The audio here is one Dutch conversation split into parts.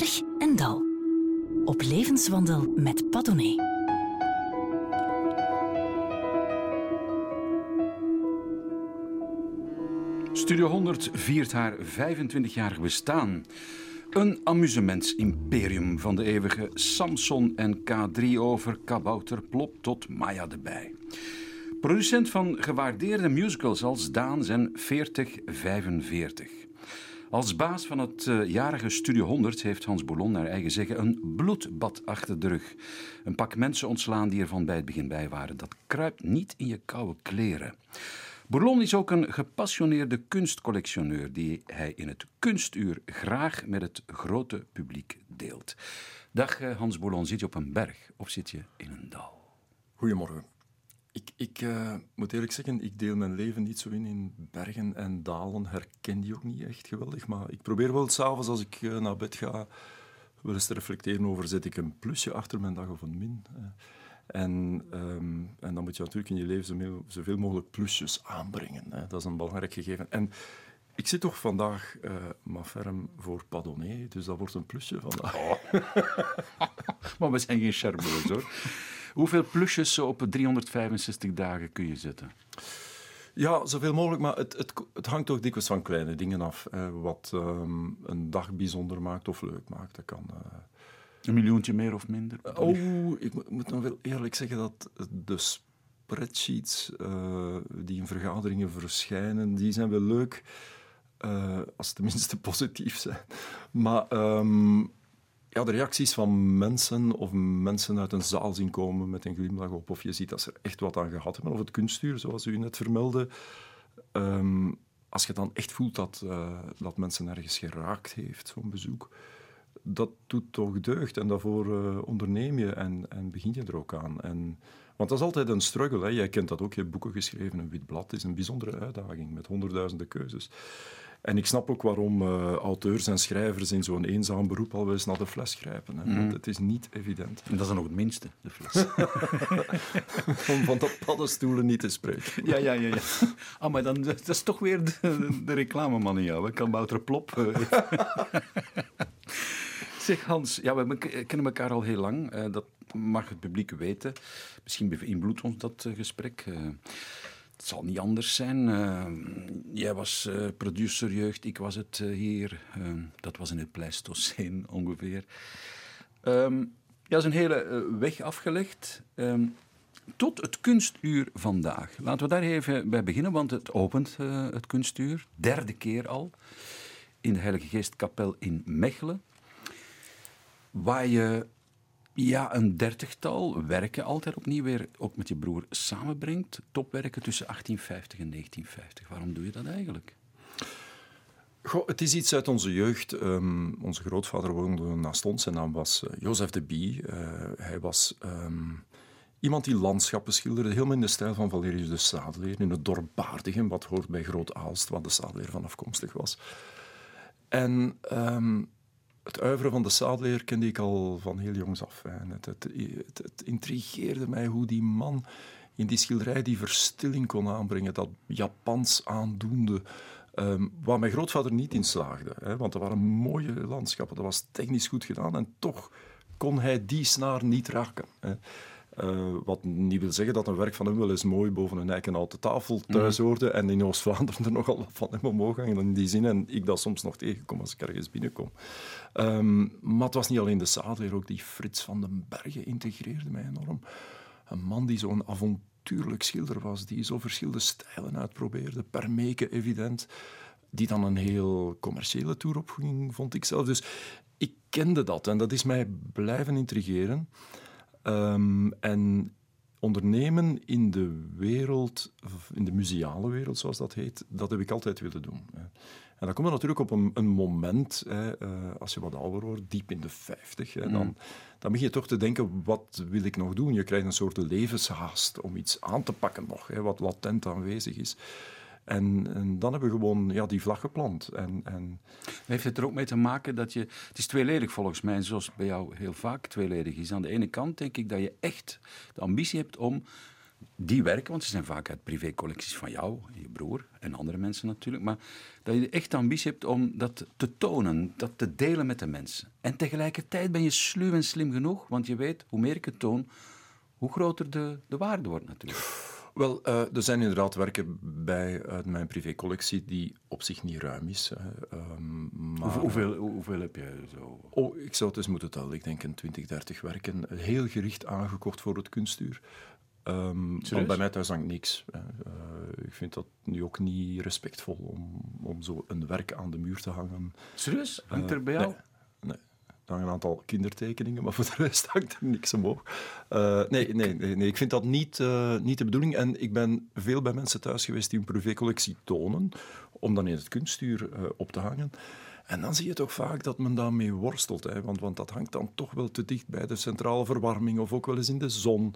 berg en dal. Op levenswandel met Padone. Studio 100 viert haar 25-jarig bestaan. Een amusementsimperium van de eeuwige Samson en K3 over Kabouter Plop tot Maya erbij. Producent van gewaardeerde musicals als Daan zijn 4045. Als baas van het uh, jarige Studio 100 heeft Hans Boulon naar eigen zeggen een bloedbad achter de rug. Een pak mensen ontslaan die er van bij het begin bij waren. Dat kruipt niet in je koude kleren. Bourlon is ook een gepassioneerde kunstcollectioneur die hij in het kunstuur graag met het grote publiek deelt. Dag eh, Hans Bourlon, zit je op een berg of zit je in een dal? Goedemorgen. Ik, ik uh, moet eerlijk zeggen, ik deel mijn leven niet zo in in bergen en dalen. Herken die ook niet echt geweldig. Maar ik probeer wel s'avonds als ik uh, naar bed ga wel eens te reflecteren over zet ik een plusje achter mijn dag of een min. En, um, en dan moet je natuurlijk in je leven zoveel, mogelijk plusjes aanbrengen. Hè. Dat is een belangrijk gegeven. En ik zit toch vandaag uh, maar ferm voor Padonné, dus dat wordt een plusje vandaag. Oh. maar we zijn geen charmeus hoor. Hoeveel plusjes op 365 dagen kun je zetten? Ja, zoveel mogelijk, maar het, het, het hangt toch dikwijls van kleine dingen af. Hè, wat um, een dag bijzonder maakt of leuk maakt. Dat kan... Uh, een miljoentje meer of minder? Oh, ik moet dan wel eerlijk zeggen dat de spreadsheets uh, die in vergaderingen verschijnen, die zijn wel leuk, uh, als ze tenminste positief zijn. Maar um, ja, de reacties van mensen of mensen uit een zaal zien komen met een glimlach op, of je ziet dat ze er echt wat aan gehad hebben, of het kunstuur, zoals u net vermeldde. Um, als je dan echt voelt dat, uh, dat mensen ergens geraakt heeft, zo'n bezoek, dat doet toch deugd. En daarvoor uh, onderneem je en, en begin je er ook aan. En, want dat is altijd een struggle. Hè. Jij kent dat ook. Je hebt boeken geschreven. Een wit blad is een bijzondere uitdaging met honderdduizenden keuzes. En ik snap ook waarom uh, auteurs en schrijvers in zo'n eenzaam beroep al eens naar de fles grijpen. Hè. Mm. Het is niet evident. En dat is dan ook het minste, de fles. Om van dat paddenstoelen niet te spreken. Ja, ja, ja. ja. Ah, maar dan, dat is toch weer de, de reclameman in jou. Kan Bouter Plop... Uh, Zeg Hans, ja, we kennen elkaar al heel lang. Uh, dat mag het publiek weten. Misschien beïnvloedt ons dat uh, gesprek. Uh, het zal niet anders zijn. jij was producerjeugd, ik was het hier. dat was in het Pleistocene ongeveer. Um, ja, is een hele weg afgelegd. Tot het kunstuur vandaag. Laten we daar even bij beginnen, want het opent het kunstuur. Derde keer al. In de Heilige Geestkapel in Mechelen waar je ja, een dertigtal werken altijd opnieuw weer ook met je broer samenbrengt. Topwerken tussen 1850 en 1950. Waarom doe je dat eigenlijk? Goh, het is iets uit onze jeugd. Um, onze grootvader woonde naast ons. Zijn naam was uh, Jozef de Bie. Uh, hij was um, iemand die landschappen schilderde, helemaal in de stijl van Valerius de Sadeleer, in het dorp Baardigen, wat hoort bij Groot Aalst, waar de Sadeleer van afkomstig was. En um, het uiveren van de Sadeleer kende ik al van heel jongs af. Het, het, het, het, intrigeerde mij hoe die man in die schilderij die verstilling kon aanbrengen, dat Japans aandoende, um, waar mijn grootvader niet in slaagde. Hè, want er waren mooie landschappen, dat was technisch goed gedaan en toch kon hij die snaar niet raken. Hè. Uh, wat niet wil zeggen dat een werk van hem wel eens mooi boven een eikenhouten tafel thuis mhm. hoorde en in Oost-Vlaanderen er nogal wat van hem omhoog hangen in die zin en ik dat soms nog tegenkom als ik ergens binnenkom. Um, maar het was niet alleen de Sadler, ook die Frits van den Bergen integreerde mij enorm. Een man die zo'n avontuurlijk schilder was, die zo verschillende stijlen uitprobeerde, per meke evident, die dan een heel commerciële tour opging, vond ik zelf. Dus ik kende dat en dat is mij blijven intrigeren. Um, en ondernemen in de wereld, in de museale wereld zoals dat heet, dat heb ik altijd willen doen. En dan komt er natuurlijk op een, een moment, hè, uh, als je wat ouder wordt, diep in de vijftig, dan, mm. dan begin je toch te denken, wat wil ik nog doen? Je krijgt een soort levenshaast om iets aan te pakken nog, hè, wat latent aanwezig is. En, en, dan hebben we gewoon ja, die vlag geplant. En, en... Heeft het er ook mee te maken dat je... Het is tweeledig volgens mij, zoals bij jou heel vaak tweeledig is. Aan de ene kant denk ik dat je echt de ambitie hebt om die werken, want ze zijn vaak uit privécollecties van jou, je broer en andere mensen natuurlijk, maar dat je echt de ambitie hebt om dat te tonen, dat te delen met de mensen. En tegelijkertijd ben je sluw en slim genoeg, want je weet, hoe meer ik het toon, hoe groter de, de waarde wordt natuurlijk. Wel, uh, er zijn inderdaad werken bij uit mijn privécollectie die op zich niet ruim is. Maar, hoeveel, hoeveel heb je zo? Oh, ik zou het eens moeten tellen. Ik denk een 20, 30 werken. Heel gericht aangekocht voor het kunstuur. Um, bij mij thuis hangt niks. Uh, ik vind dat nu ook niet respectvol om, om zo een werk aan de muur te hangen. Serieus? Hangt er bij jou? Nee, nee. Hangen een aantal kindertekeningen, maar voor de rest hangt er niks omhoog. Uh, nee, nee, nee, nee, ik vind dat niet, uh, niet de bedoeling. En ik ben veel bij mensen thuis geweest die een privécollectie tonen, om dan in het kunstuur op te hangen. En dan zie je toch vaak dat men daarmee worstelt. Hè? Want, want dat hangt dan toch wel te dicht bij de centrale verwarming of ook wel eens in de zon.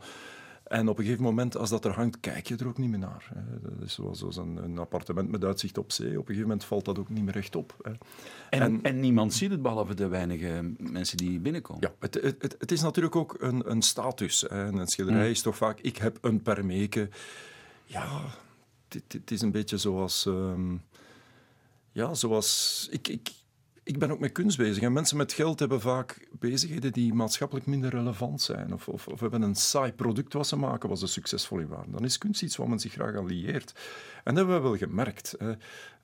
En op een gegeven moment, als dat er hangt, kijk je er ook niet meer naar. Dat is zoals een, een appartement met uitzicht op zee. Op een gegeven moment valt dat ook niet meer recht op. En, en, niemand ziet het, behalve de weinige mensen die binnenkomen. Ja, het, het, het is natuurlijk ook een, een status. En een schilderij mm. is toch vaak, ik heb een permeke. Ja, het, is een beetje zoals... Ehm, ja, zoals... Ik, ik, ik ben ook met kunst bezig. En mensen met geld hebben vaak bezigheden die maatschappelijk minder relevant zijn. Of, of, of hebben een saai product wat ze maken, wat ze succesvol in waren. Dan is kunst iets waar men zich graag aan lieert. En dat hebben we wel gemerkt.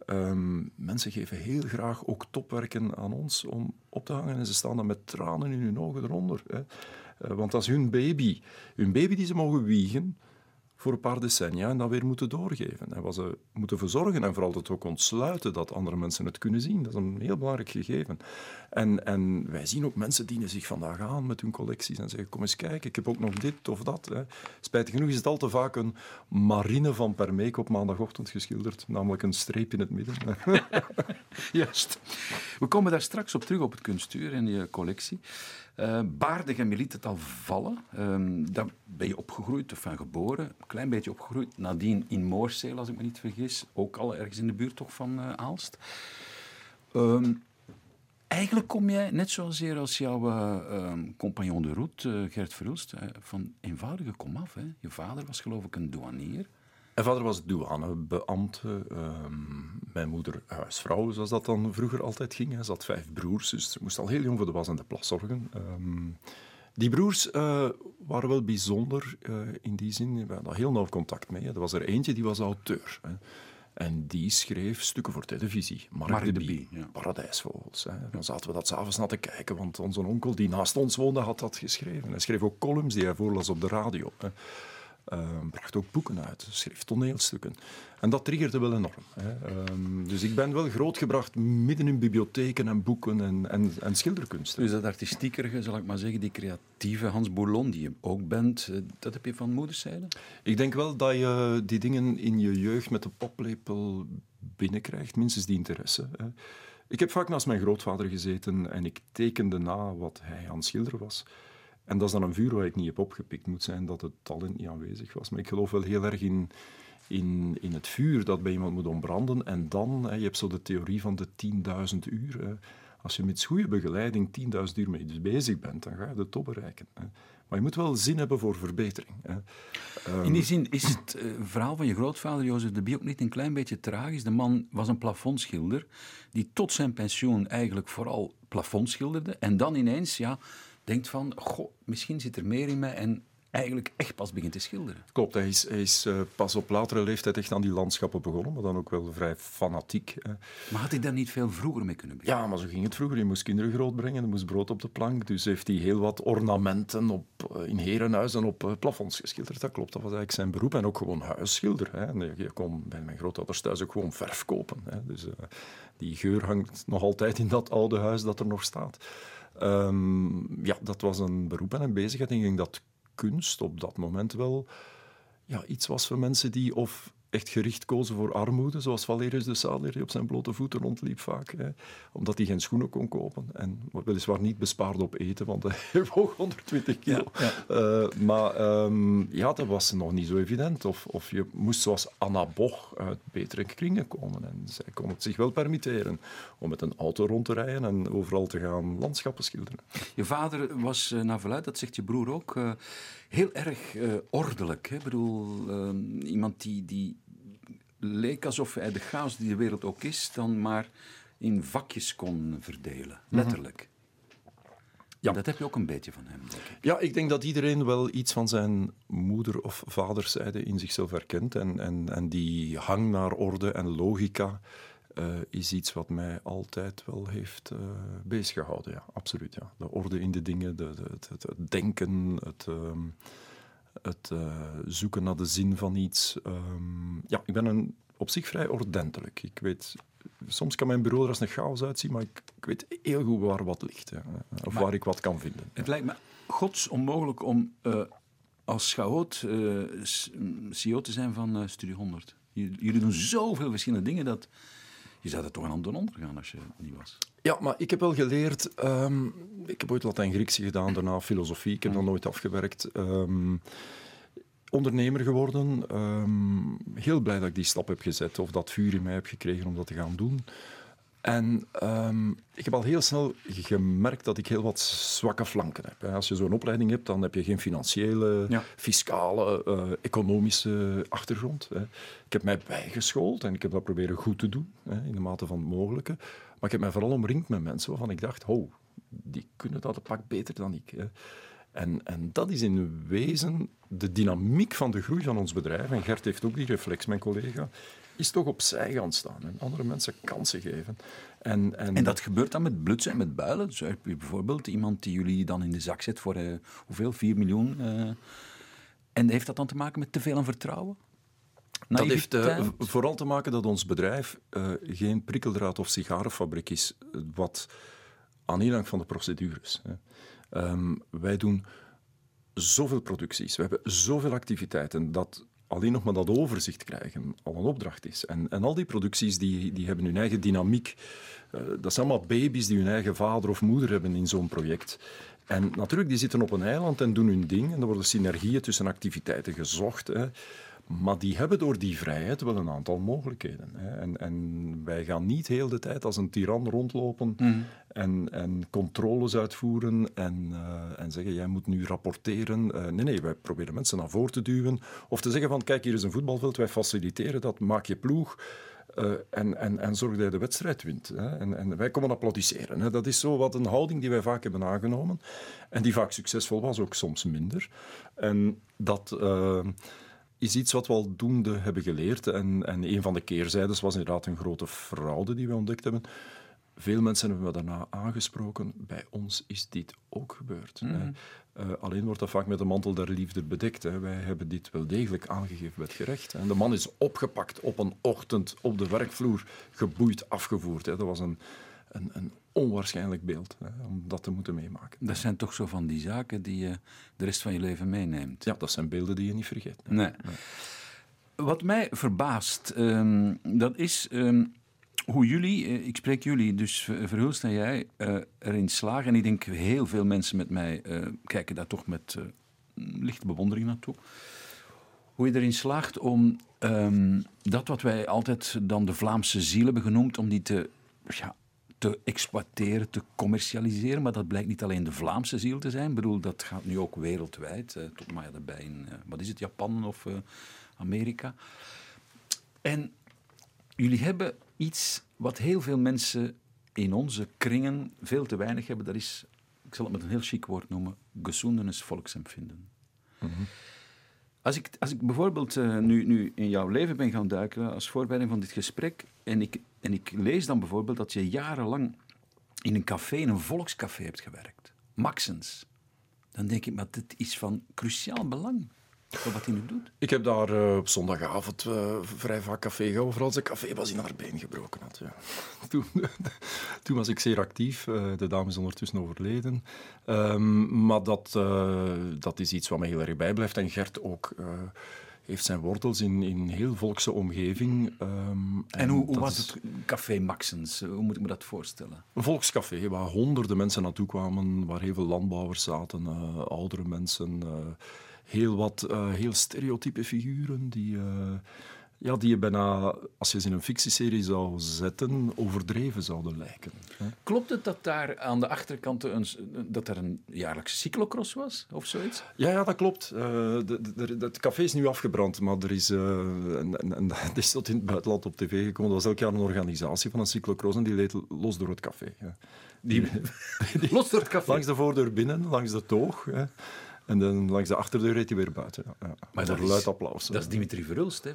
Ehm, mensen geven heel graag ook topwerken aan ons om op te hangen. En ze staan dan met tranen in hun ogen eronder. Uh, want dat is hun baby. Hun baby die ze mogen wiegen voor een paar decennia en dan weer moeten doorgeven. En wat ze moeten verzorgen en vooral het ook ontsluiten dat andere mensen het kunnen zien. Dat is een heel belangrijk gegeven. En, en wij zien ook mensen dienen zich vandaag aan met hun collecties en zeggen: Kom eens kijken, ik heb ook nog dit of dat. Hè. Spijtig genoeg is het al te vaak een marine van Permeek op maandagochtend geschilderd, namelijk een streep in het midden. Juist. We komen daar straks op terug op het kunstuur en je collectie. Uh, baardig en je het al vallen. Uh, daar ben je opgegroeid, of van geboren, een klein beetje opgegroeid. Nadien in Moorseel, als ik me niet vergis. Ook al ergens in de buurt toch van uh, Aalst. Um, eigenlijk kom jij, net zozeer als jouw ehm, compagnon de route, Gert Verhulst, van eenvoudige komaf. Hè? Je vader was geloof ik een douanier. Mijn vader was douanebeambte. Ehm, mijn moeder huisvrouw, zoals dat dan vroeger altijd ging. Ze had vijf broers, dus ze moest al heel jong voor de was en de plas zorgen. Ehm, die broers uh, waren wel bijzonder uh, in die zin. We hadden heel nauw contact mee. Er was er eentje die was auteur. Hè. En die schreef stukken voor televisie. Mark, Mark de, de Bie, ja. Paradijsvogels. Hè. Dan zaten we dat s'avonds naar te kijken, want onze onkel die naast ons woonde had dat geschreven. Hij schreef ook columns die hij voorlas op de radio. Hè. Uh, bracht ook boeken uit, schreef toneelstukken. En dat triggerde wel enorm. Hè. Uh, dus ik ben wel grootgebracht midden in bibliotheken en boeken en, en, en schilderkunst. Dus dat artistiekerige, zal ik maar zeggen, die creatieve Hans Boulon, die je ook bent, eh, dat heb je van moederszijde? Ik denk wel dat je die dingen in je jeugd met de poplepel binnenkrijgt, minstens die interesse. Hè. Ik heb vaak naast mijn grootvader gezeten en ik tekende na wat hij aan het schilderen was. En dat is dan een vuur waar ik niet heb opgepikt. moet zijn dat het talent niet aanwezig was. Maar ik geloof wel heel erg in, in, in het vuur dat bij iemand moet ontbranden. En dan, hè, je hebt zo de theorie van de 10.000 uur. Hè. Als je met goede begeleiding 10.000 uur mee bezig bent, dan ga je de top bereiken. Hè. Maar je moet wel zin hebben voor verbetering. Hè. In die ehm, zin is het uh, verhaal van je grootvader Jozef de Bie ook niet een klein beetje tragisch. De man was een plafondschilder die tot zijn pensioen eigenlijk vooral plafond schilderde. En dan ineens, ja, denkt van, goh, misschien zit er meer in mij en eigenlijk echt pas begint te schilderen. Klopt, hij is, hij is uh, pas op latere leeftijd echt aan die landschappen begonnen, maar dan ook wel vrij fanatiek. Maar had hij daar niet veel vroeger mee kunnen beginnen? Ja, maar zo ging het vroeger. Je moest kinderen grootbrengen, er moest brood op de plank. Dus heeft hij heel wat ornamenten op, uh, in herenhuizen op uh, plafonds geschilderd. Dat klopt, dat was eigenlijk zijn beroep. En ook gewoon huisschilder. Hè. Je kon bij mijn grootouders thuis ook gewoon verf kopen. Hè. Dus die geur hangt nog altijd in dat oude huis dat er nog staat. Um, ja, dat was een beroep en een bezigheid. En ik denk dat kunst op dat moment wel ja, iets was voor mensen die of echt gericht kozen voor armoede, zoals Valerius de Saler, die op zijn blote voeten rondliep vaak, hè, omdat hij geen schoenen kon kopen. En weliswaar niet bespaard op eten, want hij woog 120 kilo. Eh, maar um, ja, dat was nog niet zo evident. Of, of je moest zoals Anna Boch uit betere kringen komen. En zij kon het zich wel permitteren om met een auto rond te rijden en overal te gaan landschappen schilderen. Je vader was, uh, naar verluid, dat zegt je broer ook, uh, heel erg ordelijk. Hè? Ik bedoel, ehm, iemand die, die leek alsof hij de chaos die de wereld ook is, dan maar in vakjes kon verdelen. Mhm. Letterlijk. Ja. Dat heb je ook een beetje van hem, denk ik. Ja, ik denk dat iedereen wel iets van zijn moeder- of vaderszijde in zichzelf herkent. En, en, en die hang naar orde en logica uh, is iets wat mij altijd wel heeft uh, beziggehouden. Ja, absoluut. Ja. De orde in de dingen, de, de, het, het, denken, het, uh, het uh, zoeken naar de zin van iets. Um, ja, ik ben een, op zich vrij ordentelijk. Ik weet, soms kan mijn bureau er als een chaos uitzien, maar ik, ik weet heel goed waar wat ligt. Hè, of maar waar ik wat kan vinden. Het lijkt me gods onmogelijk om als chaot CEO te zijn van Studio 100. Jullie doen zoveel verschillende dingen dat je zou er toch aan handen ondergaan als je niet was. Ja, maar ik heb wel geleerd. Um, ik heb ooit Latijn-Grieks gedaan, daarna filosofie. Ik heb dat nooit afgewerkt. Um, ondernemer geworden. Um, heel blij dat ik die stap heb gezet of dat vuur in mij heb gekregen om dat te gaan doen. En um, ik heb al heel snel gemerkt dat ik heel wat zwakke flanken heb. Als je zo'n opleiding hebt, dan heb je geen financiële, ja. fiscale, uh, economische achtergrond. Hè. Ik heb mij bijgeschoold en ik heb dat proberen goed te doen, hè, in de mate van het mogelijke. Maar ik heb mij vooral omringd met mensen waarvan ik dacht, oh, die kunnen dat een pak beter dan ik. Hè. En, en dat is in wezen de dynamiek van de groei van ons bedrijf. En Gert heeft ook die reflex, mijn collega is toch opzij gaan staan en andere mensen kansen geven. En, en, en dat gebeurt dan met blutsen en met builen. Dus heb je bijvoorbeeld iemand die jullie dan in de zak zet voor uh, hoeveel? 4 miljoen. Uh, en heeft dat dan te maken met te veel aan vertrouwen? Dat heeft uh, vooral te maken dat ons bedrijf geen prikkeldraad of sigarenfabriek is, wat aan aanhang van de procedures. Um, wij doen zoveel producties, we hebben zoveel activiteiten, dat alleen nog maar dat overzicht krijgen al een opdracht is. En, en al die producties die, die hebben hun eigen dynamiek. Uh, dat zijn allemaal baby's die hun eigen vader of moeder hebben in zo'n project. En natuurlijk, die zitten op een eiland en doen hun ding. En er worden synergieën tussen activiteiten gezocht. Hè. Maar die hebben door die vrijheid wel een aantal mogelijkheden. Hè. En, en, wij gaan niet heel de tijd als een tiran rondlopen mm. en, en, controles uitvoeren en, uh, en, zeggen, jij moet nu rapporteren. Uh, nee, nee, wij proberen mensen naar voren te duwen. Of te zeggen van, kijk, hier is een voetbalveld, wij faciliteren dat, maak je ploeg. Uh, en, en, en zorg dat je de wedstrijd wint. Hè. En, en, wij komen applaudisseren. Hè. Dat is zo wat een houding die wij vaak hebben aangenomen. En die vaak succesvol was, ook soms minder. En dat is iets wat we aldoende hebben geleerd. En, en een van de keerzijdes was inderdaad een grote fraude die we ontdekt hebben. Veel mensen hebben we daarna aangesproken. Bij ons is dit ook gebeurd. Mm uh, alleen wordt dat vaak met de mantel der liefde bedekt. Hè. Wij hebben dit wel degelijk aangegeven bij het gerecht. En de man is opgepakt op een ochtend op de werkvloer, geboeid, afgevoerd. Hè. Dat was een, een, een onwaarschijnlijk beeld hè, om dat te moeten meemaken. Dat zijn toch zo van die zaken die je de rest van je leven meeneemt. Ja, dat zijn beelden die je niet vergeet. Nee. nee. Wat mij verbaast, um, dat is um, hoe jullie, eh, ik spreek jullie, dus Verhulst en jij, uh, erin slagen. En ik denk heel veel mensen met mij uh, kijken daar toch met lichte bewondering naartoe. Hoe je erin slaagt om um, dat wat wij altijd dan de Vlaamse ziel hebben genoemd, om die te ja, te exploiteren, te commercialiseren. Maar dat blijkt niet alleen de Vlaamse ziel te zijn. Ik bedoel, dat gaat nu ook wereldwijd. Uh, tot maar daarbij in, uh, wat is het, Japan of uh, Amerika. En jullie hebben iets wat heel veel mensen in onze kringen veel te weinig hebben. Dat is, ik zal het met een heel chic woord noemen, gesundenes volksempvinden. Mm. Als ik, als ik bijvoorbeeld uh, nu, nu in jouw leven ben gaan duiken als voorbereiding van dit gesprek en ik, en ik lees dan bijvoorbeeld dat je jarenlang in een café, in een volkscafé hebt gewerkt, Maxens, dan denk ik, maar dit is van cruciaal belang voor wat hij nu doet. Ik heb daar uh, op zondagavond uh, vrij vaak café gehouden, vooral als de café was in haar been gebroken had. Ja. Toen, toen, was ik zeer actief. Uh, de dame is ondertussen overleden. Um, maar dat, dat is iets wat me heel erg bijblijft. En Gert ook heeft zijn wortels in een heel volkse omgeving. ehm, En hoe, was het Café Maxens? Hoe moet ik me dat voorstellen? Een volkscafé waar honderden mensen naartoe kwamen, waar heel veel landbouwers zaten, eh, oudere mensen, eh, heel wat eh, heel stereotype figuren die, eh, ja, die je bijna, als je ze in een fictieserie zou zetten, overdreven zouden lijken. hè. Klopt het dat daar aan de achterkant een, dat er een jaarlijkse cyclocross was of zoiets? Ja, ja, dat klopt. Eh, de, de, de- het café is nu afgebrand, maar er is, en, en, en dat is tot in het buitenland op tv gekomen. Er was elk jaar een organisatie van een cyclocross en die leed los door het café. Die, Los door het café. Langs de voordeur binnen, langs de toog. Hè. En dan langs de achterdeur reed hij weer buiten. Ja. Maar dat luid applaus. Dat is Dimitri Verhulst, hè?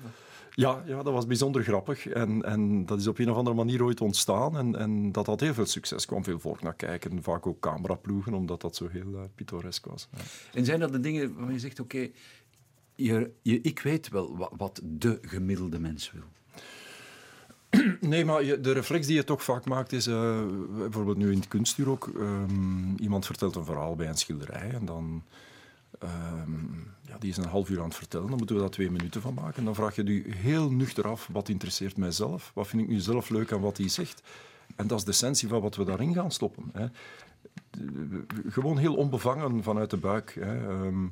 Ja, ja, dat was bijzonder grappig. En, en dat is op een of andere manier ooit ontstaan. En, en dat had heel veel succes. Er kwam veel volk naar kijken. Vaak ook cameraploegen, omdat dat zo heel eh, pittoresk was. Ja. En zijn dat de dingen waarvan je zegt, oké, je, je, ik weet wel wat, wat de gemiddelde mens wil. Nee, maar de reflex die je toch vaak maakt is, eh, bijvoorbeeld nu in het kunstuur ook, ehm, iemand vertelt een verhaal bij een schilderij en dan, ehm, ja, die is een half uur aan het vertellen, dan moeten we daar twee minuten van maken. Dan vraag je je heel nuchter af, wat interesseert mijzelf? Wat vind ik nu zelf leuk aan wat hij zegt? En dat is de essentie van wat we daarin gaan stoppen. Hè. Gewoon heel onbevangen vanuit de buik. Hè. Ehm,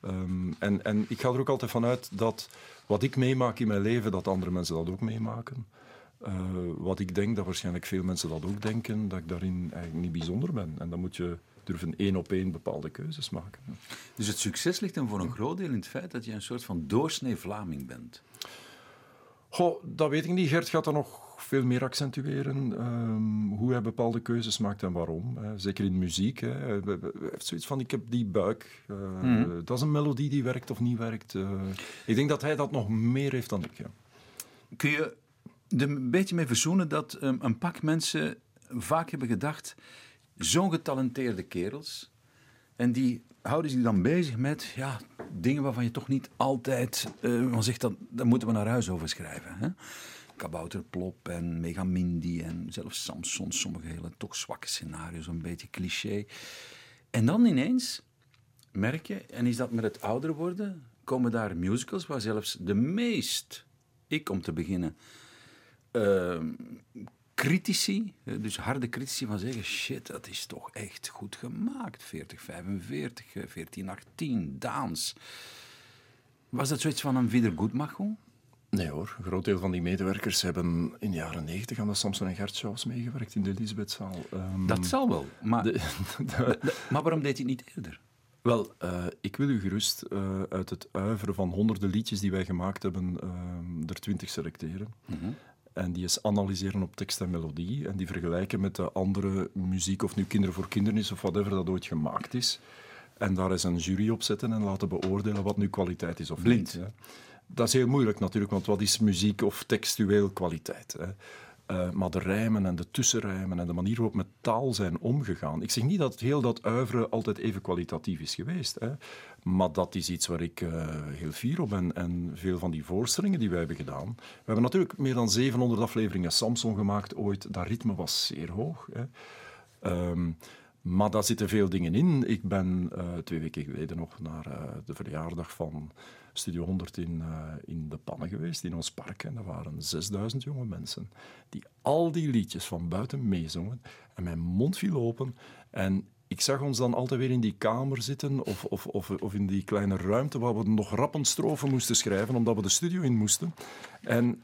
ehm, en, en ik ga er ook altijd vanuit dat wat ik meemaak in mijn leven, dat andere mensen dat ook meemaken. Eh, wat ik denk, dat waarschijnlijk veel mensen dat ook denken, dat ik daarin eigenlijk niet bijzonder ben. En dan moet je durven één op één bepaalde keuzes maken. Dus het succes ligt dan voor een groot deel in het feit dat je een soort van doorsnee Vlaming bent. Goh, dat weet ik niet. Gert gaat dat nog veel meer accentueren. ehm, hoe hij bepaalde keuzes maakt en waarom. hè. Zeker in muziek. Hè. Hij heeft zoiets van, ik heb die buik. eh, Dat is een melodie die werkt of niet werkt. eh. ik denk dat hij dat nog meer heeft dan ik. Ja. Kun je er een beetje mee verzoenen dat ehm, een pak mensen vaak hebben gedacht, zo'n getalenteerde kerels, en die houden zich dan bezig met ja, dingen waarvan je toch niet altijd eh van zegt, dat, daar moeten we naar huis over schrijven. Hè? Kabouterplop en Megamindy en zelfs Samson, sommige hele toch zwakke scenario's, een beetje cliché. En dan ineens merk je, en is dat met het ouder worden, komen daar musicals waar zelfs de meest, ik om te beginnen, ehm, critici, eh, dus harde critici van zeggen, shit, dat is toch echt goed gemaakt. 40, 45, eh, 14, 18, Daans. Was dat zoiets van een Wiedergutmachung? Nee hoor, een groot deel van die medewerkers hebben in de jaren negentig aan de Samson en Gert shows meegewerkt in de Elisabethzaal. Ehm, Dat zal wel, maar, de- de- de- maar waarom deed hij het niet eerder? Wel, eh, ik wil u gerust eh, uit het uiveren van honderden liedjes die wij gemaakt hebben, ehm, er twintig selecteren. En die eens analyseren op tekst en melodie. En die vergelijken met de andere muziek, of nu Kinderen voor Kinderen is of whatever dat ooit gemaakt is. En daar eens een jury op zetten en laten beoordelen wat nu kwaliteit is of Blind. niet. hè. Dat is heel moeilijk natuurlijk, want wat is muziek of textueel kwaliteit? Hè? Eh, maar de rijmen en de tussenrijmen en de manier waarop met taal zijn omgegaan. Ik zeg niet dat heel dat uiveren altijd even kwalitatief is geweest. Hè? Maar dat is iets waar ik eh, heel fier op ben. En veel van die voorstellingen die wij hebben gedaan. We hebben natuurlijk meer dan 700 afleveringen Samson gemaakt ooit. Dat ritme was zeer hoog. Hè? Ehm, maar daar zitten veel dingen in. Ik ben eh, twee weken geleden nog naar eh, de verjaardag van Studio 100 in, eh, in De Pannen geweest, in ons park. En er waren 6000 jonge mensen die al die liedjes van buiten meezongen. En mijn mond viel open. En ik zag ons dan altijd weer in die kamer zitten of, of, of, of in die kleine ruimte waar we nog rappen strofen moesten schrijven, omdat we de studio in moesten. En...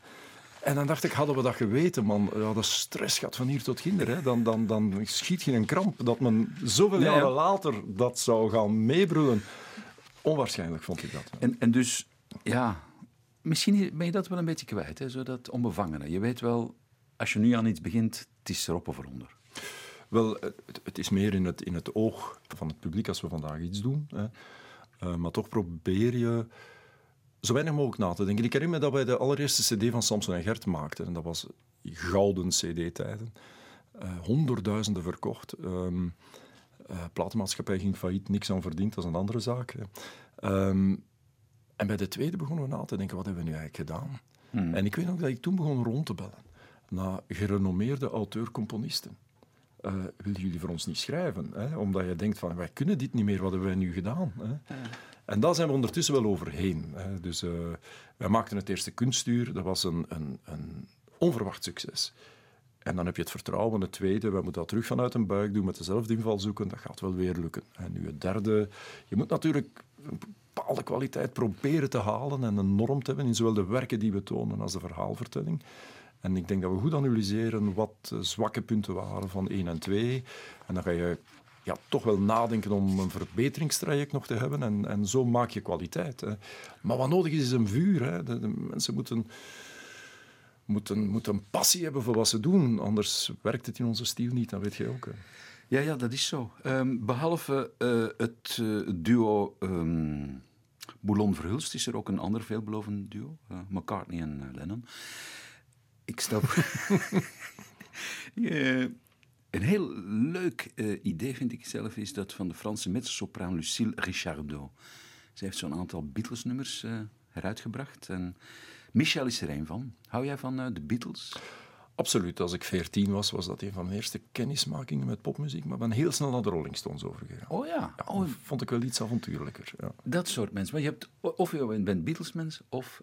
En dan dacht ik, hadden we dat geweten, man, ja, dat stress gaat van hier tot ginder. Hè. Dan, dan, dan schiet je een kramp dat men zoveel Ja, ja. jaren later dat zou gaan meebrullen. Onwaarschijnlijk vond ik dat. En, en dus, ja, misschien ben je dat wel een beetje kwijt, hè? zo dat onbevangene. Je weet wel, als je nu aan iets begint, het is erop of eronder. Wel, het, het is meer in het, in het oog van het publiek als we vandaag iets doen. Hè. Eh, maar toch probeer je zo weinig mogelijk na te denken. Ik herinner me dat wij de allereerste cd van Samson en Gert maakten. En dat was gouden cd-tijden. Eh, honderdduizenden verkocht. Eh, platenmaatschappij ging failliet, niks aan verdiend, dat is een andere zaak. Ehm, en bij de tweede begonnen we na te denken, wat hebben we nu eigenlijk gedaan? En ik weet nog dat ik toen begon rond te bellen naar gerenommeerde auteur-componisten. Eh, willen jullie voor ons niet schrijven? Hè? Omdat je denkt van, wij kunnen dit niet meer, wat hebben wij nu gedaan? Hè? En daar zijn we ondertussen wel overheen. Dus uh, wij maakten het eerste kunstuur, dat was een, een, een onverwacht succes. En dan heb je het vertrouwen. Het tweede, we moeten dat terug vanuit een buik doen met dezelfde inval zoeken. Dat gaat wel weer lukken. En nu het derde, je moet natuurlijk een bepaalde kwaliteit proberen te halen en een norm te hebben in zowel de werken die we tonen als de verhaalvertelling. En ik denk dat we goed analyseren wat zwakke punten waren van 1 en 2. En dan ga je ja, toch wel nadenken om een verbeteringstraject nog te hebben. En, en zo maak je kwaliteit. Hè. Maar wat nodig is, is een vuur. Hè. De, mensen moeten moeten, moeten een passie hebben voor wat ze doen. Anders werkt het in onze stijl niet, dat weet je ook. Ja, ja, dat is zo. Um, behalve uh, het uh, duo um, Boulon-Verhulst is er ook een ander veelbelovend duo, uh, McCartney en Lennon. Ik stel Een heel leuk idee, vind ik zelf, is dat van de Franse mezzo-sopraan Lucille Richardot. Ze heeft zo'n aantal Beatles-nummers heruitgebracht en Michel is er een van. Hou jij van uh, de Beatles? Absoluut. Als ik veertien was, was dat een van mijn eerste kennismakingen met popmuziek. Maar ben heel snel naar de Rolling Stones overgegaan. Oh ja. ja oh. Vond ik wel iets avontuurlijker. Ja. Dat soort mensen. Maar je hebt, of je bent Beatles-mens of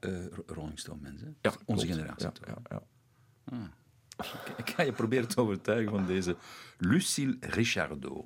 uh, Rolling Stone-mens. Ja, Onze generatie. Ja, ja, ja. Ah. Ik ga je proberen te overtuigen van deze Lucille Richardot.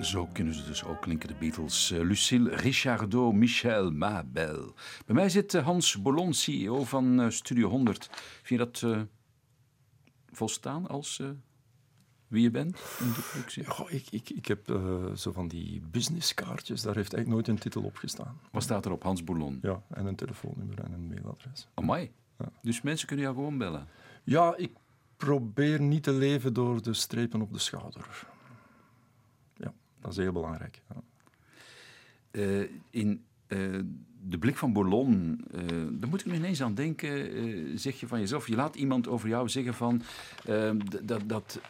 Zo kunnen ze dus ook klinken, de Beatles. Uh, Lucille Richardot, Michel Mabel. Bij mij zit uh, Hans Bolon, CEO van uh, Studio 100. Vind je dat volstaan als wie je bent in de productie? Ja, ik, ik, ik heb zo van die businesskaartjes, daar heeft eigenlijk nooit een titel op gestaan. Wat staat er op, Hans Bolon? Ja, en een telefoonnummer en een mailadres. Amai. Ja. Dus mensen kunnen jou gewoon bellen? Ja, ik probeer niet te leven door de strepen op de schouder. Dat is heel belangrijk. Uh, in uh, de blik van Boulogne, uh, daar moet ik nu ineens aan denken. zeg je van jezelf, je laat iemand over jou zeggen van ehm, dat, dat,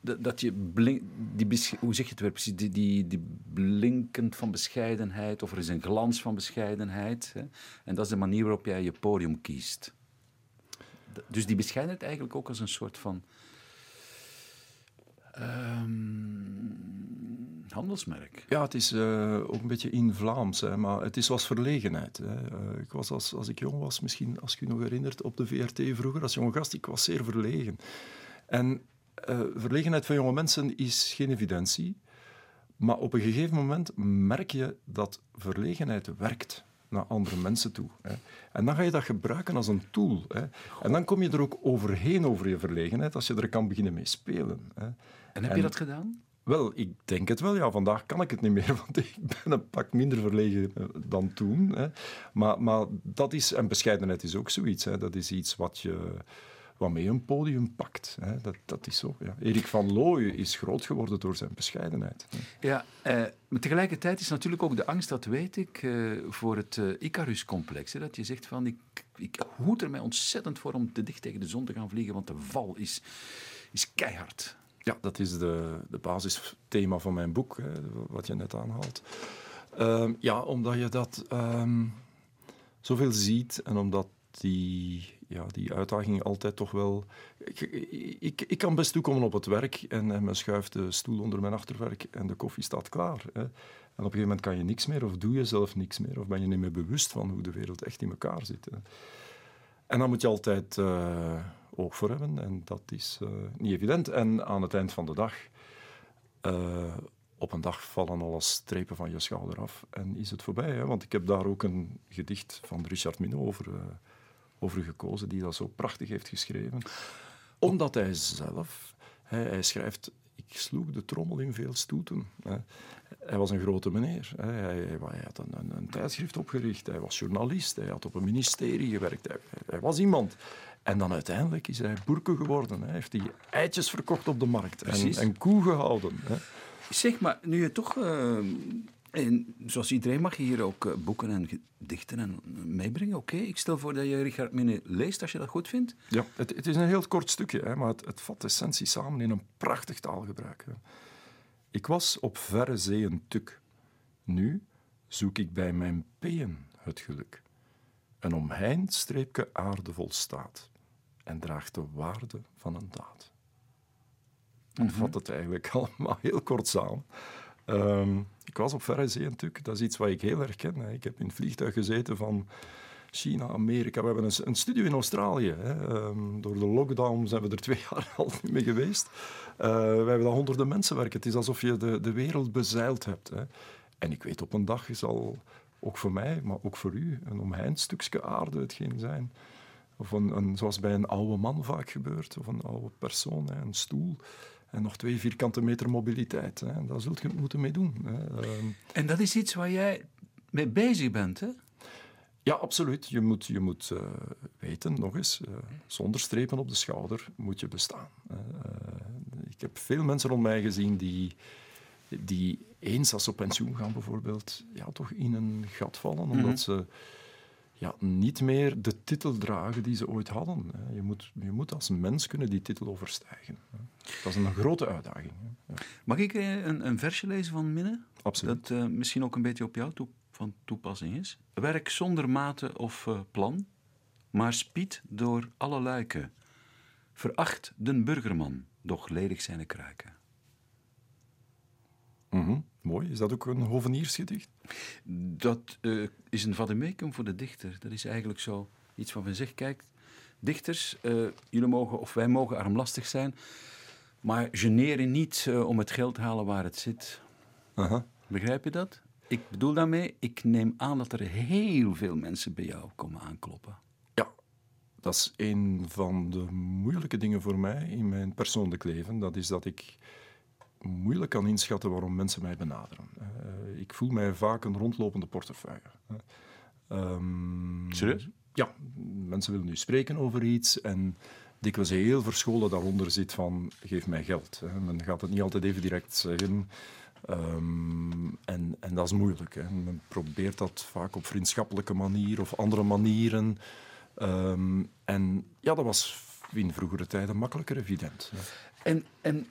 dat, dat je blink, die, hoe zeg je het weer precies, die, die, die blinkend van bescheidenheid, of er is een glans van bescheidenheid. Hè? En dat is de manier waarop jij je podium kiest. Dus die bescheidenheid eigenlijk ook als een soort van. Um, handelsmerk. Ja, het is uh, ook een beetje in Vlaams, hè, maar het is was verlegenheid. Hè. Uh, ik was als, als ik jong was, misschien als je je nog herinnert, op de VRT vroeger, als jonge gast, ik was zeer verlegen. En uh, verlegenheid van jonge mensen is geen evidentie. Maar op een gegeven moment merk je dat verlegenheid werkt naar andere mensen toe. Hè. En dan ga je dat gebruiken als een tool. Hè. En dan kom je er ook overheen over je verlegenheid als je er kan beginnen mee spelen. Hè. En heb je dat gedaan? Wel, ik denk het wel. Ja, vandaag kan ik het niet meer, want ik ben een pak minder verlegen eh, dan toen. Hè. Maar, maar dat is, en bescheidenheid is ook zoiets. Hè. Dat is iets wat je waarmee een podium pakt. Hè. Dat, dat is zo. Ja. Erik van Looy is groot geworden door zijn bescheidenheid. Ja, eh, maar tegelijkertijd is natuurlijk ook de angst, dat weet ik, eh, voor het uh, Icarus-complex. Dat je zegt van, ik, ik hoed er mij ontzettend voor om te dicht tegen de zon te gaan vliegen, want de val is, is keihard. Ja, dat is de, de basisthema van mijn boek, hè, wat je net aanhaalt. Uh, ja, omdat je dat um, zoveel ziet en omdat die, ja, die uitdaging altijd toch wel... Ik, ik, kan best toekomen op het werk en, en men schuift de stoel onder mijn achterwerk en de koffie staat klaar. Hè. En op een gegeven moment kan je niks meer of doe je zelf niks meer of ben je niet meer bewust van hoe de wereld echt in elkaar zit. En dan moet je altijd uh, oog voor hebben en dat is uh, niet evident. En aan het eind van de dag... Uh, op een dag vallen alle strepen van je schouder af en is het voorbij. Hè? Want ik heb daar ook een gedicht van Richard Minot over, over gekozen, die dat zo prachtig heeft geschreven. Omdat hij zelf, hij, hij schrijft, ik sloeg de trommel in veel stoeten. Hè. Hij was een grote meneer. Hij, had een, een, een, tijdschrift opgericht, hij was journalist, hij had op een ministerie gewerkt, hij, hij was iemand. En dan uiteindelijk is hij boerke geworden. Hij heeft die eitjes verkocht op de markt en, en koe gehouden. Hè. Zeg maar, nu je toch... Uh, en zoals iedereen mag je hier ook uh, boeken en gedichten en meebrengen. Oké, okay. ik stel voor dat je Richard Mine leest als je dat goed vindt. Ja, het, het is een heel kort stukje, hè, maar het, het vat de essentie samen in een prachtig taalgebruik. Hè. Ik was op verre zee een tuk. Nu zoek ik bij mijn peeën het geluk. Een omheind streepje aarde volstaat en draagt de waarde van een daad. En mm -hmm. vat het eigenlijk allemaal heel kort samen. Um, ik was op verre zee natuurlijk. Dat is iets wat ik heel erg ken. Hè. Ik heb in het vliegtuig gezeten van China, Amerika. We hebben een, een studio in Australië. Hè. Um, door de lockdown zijn we er twee jaar al niet mee geweest. Uh, we hebben daar honderden mensen werken. Het is alsof je de, de wereld bezeild hebt. Hè. En ik weet, op een dag zal ook voor mij, maar ook voor u, een omheind stukje aarde hetgeen zijn. Of een, zoals bij een oude man vaak gebeurt, of een oude persoon, hè, een stoel. En nog twee vierkante meter mobiliteit. Hè. Daar zult je moeten mee doen. Hè. En dat is iets waar jij mee bezig bent, hè? Ja, absoluut. Je moet, je moet uh, weten, nog eens, uh, zonder strepen op de schouder moet je bestaan. Uh, ik heb veel mensen rond mij gezien die, die eens als ze op pensioen gaan bijvoorbeeld, ja, toch in een gat vallen, omdat mm -hmm. ze ja, niet meer de titel dragen die ze ooit hadden. Je moet, je moet als mens kunnen die titel overstijgen. Dat is een grote uitdaging. Mag ik een, een versje lezen van Minne? Absoluut. Dat misschien ook een beetje op jou toe, van toepassing is. Werk zonder mate of uh, plan, maar spied door alle luiken. Veracht den burgerman, doch ledig zijn kruiken. Mm -hmm. Mooi. Is dat ook een hoveniersgedicht? Dat uh, is een vademecum voor de dichter. Dat is eigenlijk zo iets van zegt, kijk, dichters, uh, jullie mogen, of wij mogen armlastig zijn, maar generen niet uh, om het geld te halen waar het zit. Begrijp je dat? Ik bedoel daarmee, ik neem aan dat er heel veel mensen bij jou komen aankloppen. Ja, dat is een van de moeilijke dingen voor mij in mijn persoonlijk leven. Dat is dat ik moeilijk kan inschatten waarom mensen mij benaderen. Uh, ik voel mij vaak een rondlopende portefeuille. Um, Serieus? Ja, mensen willen nu spreken over iets en dikwijls heel verscholen daaronder zit van geef mij geld. Men gaat het niet altijd even direct zeggen. Um, en, en dat is moeilijk. Hè. Men probeert dat vaak op vriendschappelijke manier of andere manieren. Um, en ja, dat was in vroegere tijden makkelijker evident. Hè. En, en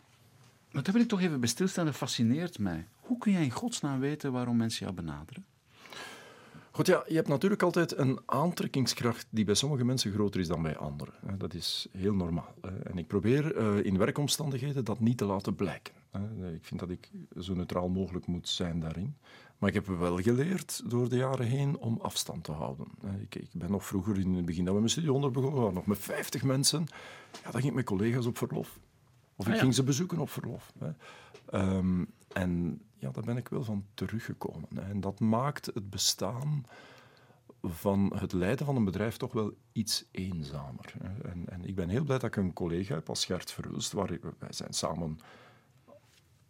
maar daar wil ik toch even bij stilstaan, dat fascineert mij. Hoe kun jij in godsnaam weten waarom mensen jou benaderen? Goed, ja, je hebt natuurlijk altijd een aantrekkingskracht die bij sommige mensen groter is dan bij anderen. Dat is heel normaal. En ik probeer in werkomstandigheden dat niet te laten blijken. Ik vind dat ik zo neutraal mogelijk moet zijn daarin. Maar ik heb wel geleerd door de jaren heen om afstand te houden. Ik, ik ben nog vroeger, in het begin dat we mijn studie onder begonnen, nog met 50 mensen. Ja, dan ging ik met collega's op verlof. Of ik ah, ja. ging ze bezoeken op verlof. Um, en ja, daar ben ik wel van teruggekomen. En dat maakt het bestaan van het leiden van een bedrijf toch wel iets eenzamer. En, en, ik ben heel blij dat ik een collega heb als Gert Verhulst, waar wij zijn samen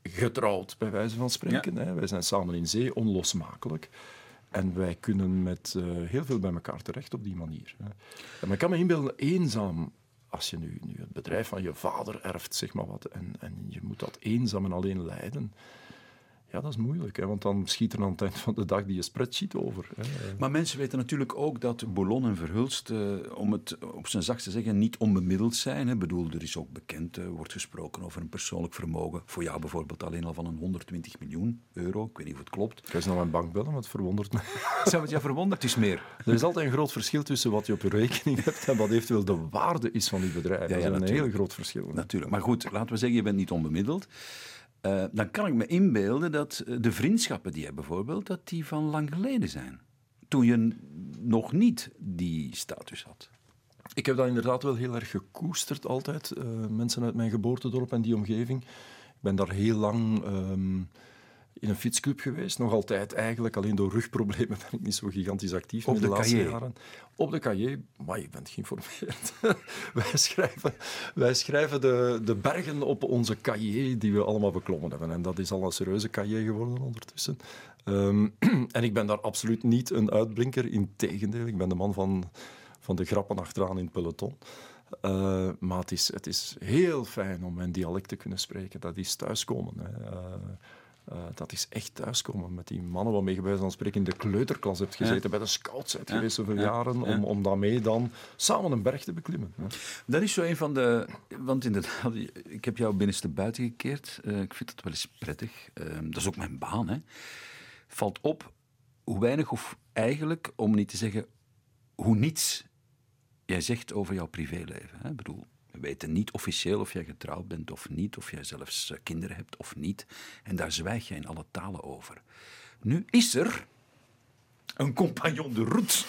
getrouwd, bij wijze van spreken. Hè. Wij zijn samen in zee, onlosmakelijk. En wij kunnen met uh, heel veel bij elkaar terecht op die manier. Hè. En ik kan me inbeelden, eenzaam als je nu, nu het bedrijf van je vader erft, zeg maar wat, en, en je moet dat eenzaam en alleen leiden. Ja, dat is moeilijk, hè, want dan schiet er aan het eind van de dag die spreadsheet over. Hè. Maar mensen weten natuurlijk ook dat Boulogne en Verhulst, eh, om het op zijn zachtst te zeggen, niet onbemiddeld zijn. Ik bedoel, er is ook bekend, uh, wordt gesproken over een persoonlijk vermogen. Voor jou bijvoorbeeld alleen al van een 120 miljoen euro. Ik weet niet of het klopt. Ga eens naar mijn bank bellen, want het verwondert me. Zou het jou verwonderd? Het is meer. Er is altijd een groot verschil tussen wat je op je rekening hebt en wat eventueel de waarde is van je bedrijf. Ja, ja, dat is een heel groot verschil. Natuurlijk. Maar goed, laten we zeggen, je bent niet onbemiddeld. Uh, dan kan ik me inbeelden dat eh, de vriendschappen die je hebt bijvoorbeeld, dat die van lang geleden zijn. Toen je nog niet die status had. Ik heb dat inderdaad wel heel erg gekoesterd altijd. Uh, mensen uit mijn geboortedorp en die omgeving. Ik ben daar heel lang um, in een fietsclub geweest. Nog altijd eigenlijk. Alleen door rugproblemen ben ik niet zo gigantisch actief Op de, de laatste cahier. jaren. Op de cahier. Maar je bent geïnformeerd. wij schrijven, wij schrijven de, de bergen op onze cahier die we allemaal beklommen hebben. En dat is al een serieuze cahier geworden ondertussen. Um, en ik ben daar absoluut niet een uitblinker. Integendeel, ik ben de man van, van de grappen achteraan in het peloton. Uh, maar het is, het is heel fijn om mijn dialect te kunnen spreken. Dat is thuiskomen. Hè. Uh, uh, dat is echt thuiskomen met die mannen waarmee je bij van spreken in de kleuterklas hebt gezeten, ja. bij de scouts ja. geweest zoveel ja. jaren, om, om daarmee dan samen een berg te beklimmen. Dat is zo een van de... Want inderdaad, ik heb jou binnenste buiten gekeerd. Uh, ik vind dat wel eens prettig. Uh, dat is ook mijn baan, hè. Valt op hoe weinig of eigenlijk, om niet te zeggen hoe niets, jij zegt over jouw privéleven. Hè? Ik bedoel, we weten niet officieel of jij getrouwd bent of niet, of jij zelfs kinderen hebt of niet. En daar zwijg je in alle talen over. Nu is er een compagnon de route,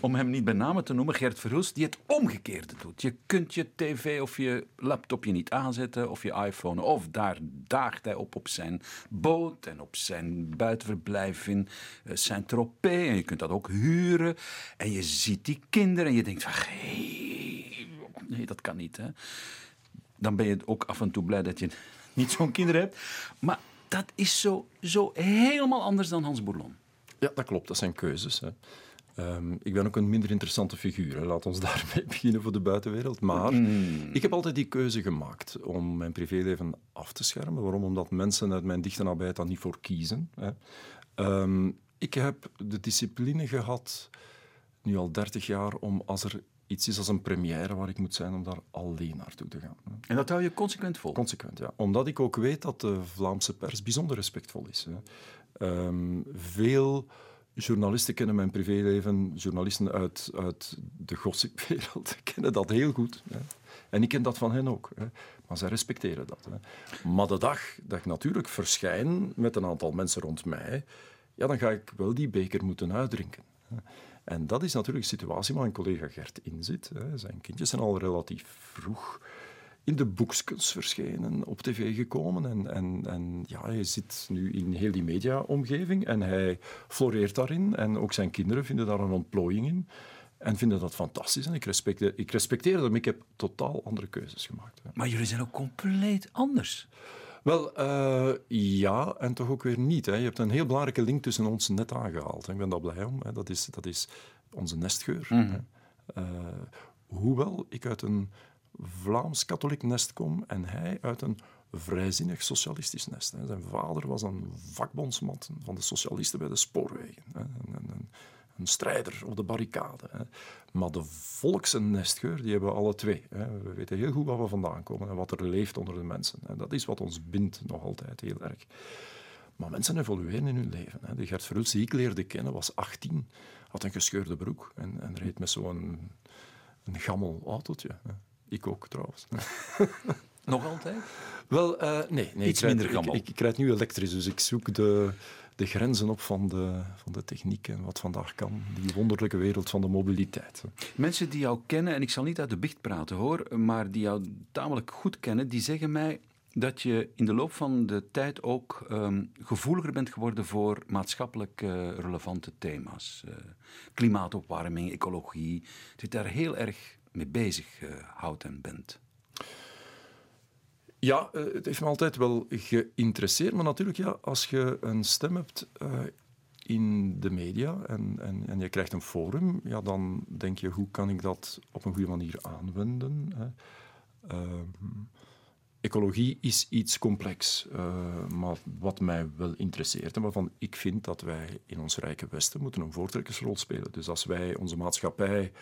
om hem niet bij name te noemen, Gert Verhulst, die het omgekeerde doet. Je kunt je tv of je laptopje niet aanzetten, of je iPhone, of daar daagt hij op op zijn boot en op zijn buitenverblijf in uh, Saint-Tropez. En je kunt dat ook huren. En je ziet die kinderen en je denkt, hey, nee, dat kan niet. Hè? Dan ben je ook af en toe blij dat je niet zo'n kinderen hebt. Maar dat is zo, zo helemaal anders dan Hans Bourlon. Ja, dat klopt. Dat zijn keuzes. Hè. Um, ik ben ook een minder interessante figuur. Hè. Laat ons daarmee beginnen voor de buitenwereld. Maar mm. ik heb altijd die keuze gemaakt om mijn privéleven af te schermen. Waarom? Omdat mensen uit mijn dichte nabijheid daar niet voor kiezen. Hè. Um, ik heb de discipline gehad, nu al 30 jaar, om als er iets is als een première waar ik moet zijn om daar alleen naartoe te gaan. En dat hou je consequent vol? Consequent, ja. Omdat ik ook weet dat de Vlaamse pers bijzonder respectvol is. Hè. Um, veel journalisten kennen mijn privéleven, journalisten uit, uit de gossipwereld kennen dat heel goed. Hè. En ik ken dat van hen ook. Hè. Maar zij respecteren dat. Hè. Maar de dag dat ik natuurlijk verschijn met een aantal mensen rond mij, ja, dan ga ik wel die beker moeten uitdrinken. En dat is natuurlijk een situatie waar mijn collega Gert in zit. Zijn kindjes zijn al relatief vroeg in de boekskens verschenen, op tv gekomen. En, en, en ja, hij zit nu in heel die mediaomgeving en hij floreert daarin. En ook zijn kinderen vinden daar een ontplooiing in. En vinden dat fantastisch. En ik respecteer, ik respecteer dat, maar ik heb totaal andere keuzes gemaakt. Maar jullie zijn ook compleet anders. Wel, uh, ja, en toch ook weer niet. Hè. Je hebt een heel belangrijke link tussen ons net aangehaald. Hè. Ik ben daar blij om. Hè. Dat, is, dat is onze nestgeur. Mm -hmm. uh, hoewel ik uit een Vlaams-katholiek nest kom en hij uit een vrijzinnig socialistisch nest. Hè. Zijn vader was een vakbondsman van de socialisten bij de spoorwegen. Hè. Een, een, een, strijder op de barricade. Hè. Maar de volks- en nestgeur, die hebben we alle twee. Hè. We weten heel goed waar we vandaan komen en wat er leeft onder de mensen. En dat is wat ons bindt nog altijd heel erg. Maar mensen evolueren in hun leven. Hè. De Gert Verhulst die ik leerde kennen was 18, had een gescheurde broek en, en reed met zo'n een gammel autootje. Hè. Ik ook trouwens. Nog altijd? Wel, uh, nee. nee. Iets minder gammel. Ik, ik, ik rijd nu elektrisch, dus ik zoek de, de grenzen op van de, van de techniek en wat vandaag kan. Die wonderlijke wereld van de mobiliteit. Mensen die jou kennen, en ik zal niet uit de bicht praten hoor, maar die jou tamelijk goed kennen, die zeggen mij dat je in de loop van de tijd ook um, gevoeliger bent geworden voor maatschappelijk uh, relevante thema's. Uh, klimaatopwarming, ecologie. Dat je daar heel erg mee bezig uh, houdt en bent. Ja, het heeft me altijd wel geïnteresseerd. Maar natuurlijk, ja, als je een stem hebt in de media en, en, en je krijgt een forum, ja, dan denk je, hoe kan ik dat op een goede manier aanwenden? Hè? Ehm, ecologie is iets complex, uh, maar wat mij wel interesseert en waarvan ik vind dat wij in ons rijke Westen moeten een voortrekkersrol spelen. Dus als wij onze maatschappij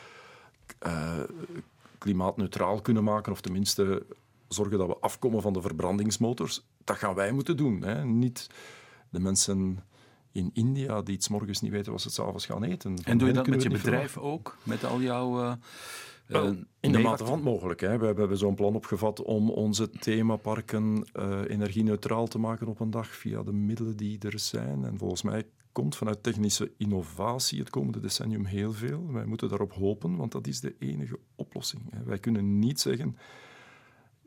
klimaatneutraal kunnen maken, of tenminste zorgen dat we afkomen van de verbrandingsmotors, dat gaan wij moeten doen. Hè. Niet de mensen in India die iets morgens niet weten wat ze s'avonds gaan eten. en doe je dat met je bedrijf ook? Met al jouw... Uh, uh, in de mate van het mogelijk. Hè. We hebben zo'n plan opgevat om onze themaparken uh, energie-neutraal te maken op een dag via de middelen die er zijn. En volgens mij komt vanuit technische innovatie het komende decennium heel veel. Wij moeten daarop hopen, want dat is de enige oplossing. Hè. Wij kunnen niet zeggen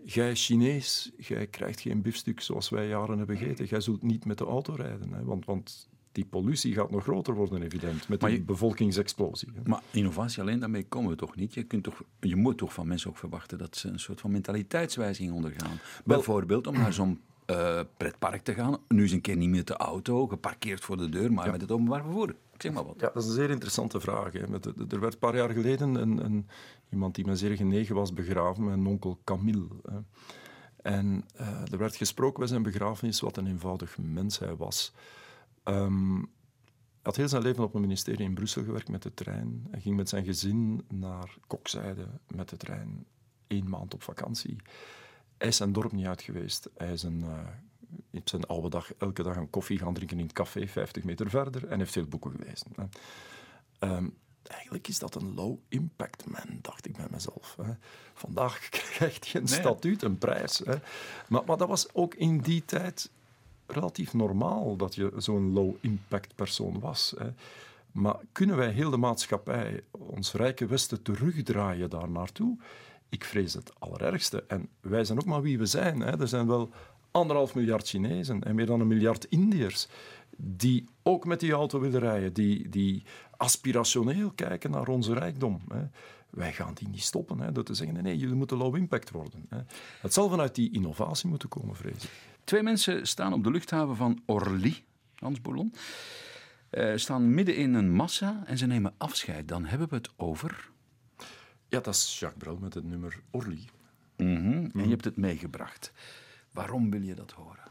Jij Chinees, jij krijgt geen biefstuk zoals wij jaren hebben gegeten. Jij zult niet met de auto rijden. Hè, want, want die pollutie gaat nog groter worden, evident, met die bevolkingsexplosie. Hè. Maar innovatie alleen, daarmee komen we toch niet? Je, kunt toch, je moet toch van mensen ook verwachten dat ze een soort van mentaliteitswijziging ondergaan. Bijvoorbeeld om naar zo'n uh, pretpark te gaan. Nu eens een keer niet met de auto, geparkeerd voor de deur, maar met het openbaar vervoer. zeg maar wat. Ja, dat is een zeer interessante vraag. Hè. Er werd een paar jaar geleden een, een, iemand die me zeer genegen was begraven, mijn onkel Camille. Hè. En uh, er werd gesproken bij zijn begrafenis wat een eenvoudig mens hij was. Um, hij had heel zijn leven op een ministerie in Brussel gewerkt met de trein. Hij ging met zijn gezin naar Kokzijde met de trein. één maand op vakantie. Hij is zijn dorp niet uit geweest. Hij is een, uh, zijn oude dag elke dag een koffie gaan drinken in het café, 50 meter verder, en heeft veel boeken gelezen. Eigenlijk is dat een low-impact man, dacht ik bij mezelf. Hè. Vandaag krijgt hij een statuut, een prijs. Hè. Maar, maar dat was ook in die tijd relatief normaal dat je zo'n low-impact persoon was. Hè. Maar kunnen wij heel de maatschappij, ons rijke Westen, terugdraaien daar naartoe? Ik vrees het allerergste. En wij zijn ook maar wie we zijn. Hè. Er zijn wel anderhalf miljard Chinezen en meer dan een miljard Indiërs die ook met die auto willen rijden, die, die aspirationeel kijken naar onze rijkdom. Hè. Wij gaan die niet stoppen hè, door te zeggen, nee, jullie moeten low impact worden. Hè. Het zal vanuit die innovatie moeten komen, vrees ik. Twee mensen staan op de luchthaven van Orly, Hans Boulon. Uh, staan midden in een massa en ze nemen afscheid. Dan hebben we het over... Ja, dat is Jacques Brel met het nummer Orly. Mm -hmm. En je hebt het meegebracht. Waarom wil je dat horen?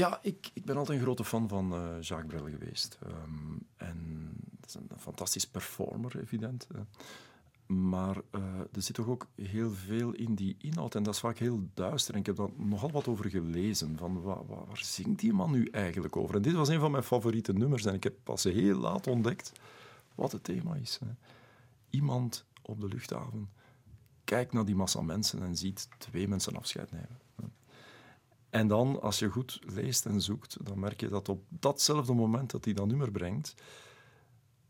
Ja, ik, ik ben altijd een grote fan van uh, Jacques Brel geweest. Um, en dat is een, fantastisch performer, evident. Maar uh, er zit toch ook heel veel in die inhoud. En dat is vaak heel duister. En ik heb daar nogal wat over gelezen. Van waar, waar, waar, zingt die man nu eigenlijk over? En dit was een van mijn favoriete nummers. En ik heb pas heel laat ontdekt wat het thema is. Hè. Iemand op de luchthaven kijkt naar die massa mensen en ziet twee mensen afscheid nemen. En dan, als je goed leest en zoekt, dan merk je dat op datzelfde moment dat hij dat nummer brengt,